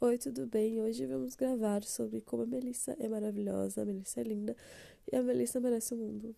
oi tudo bem hoje vamos gravar sobre como a melica é maravilhosa a melica é linda e a melisa merece o mundo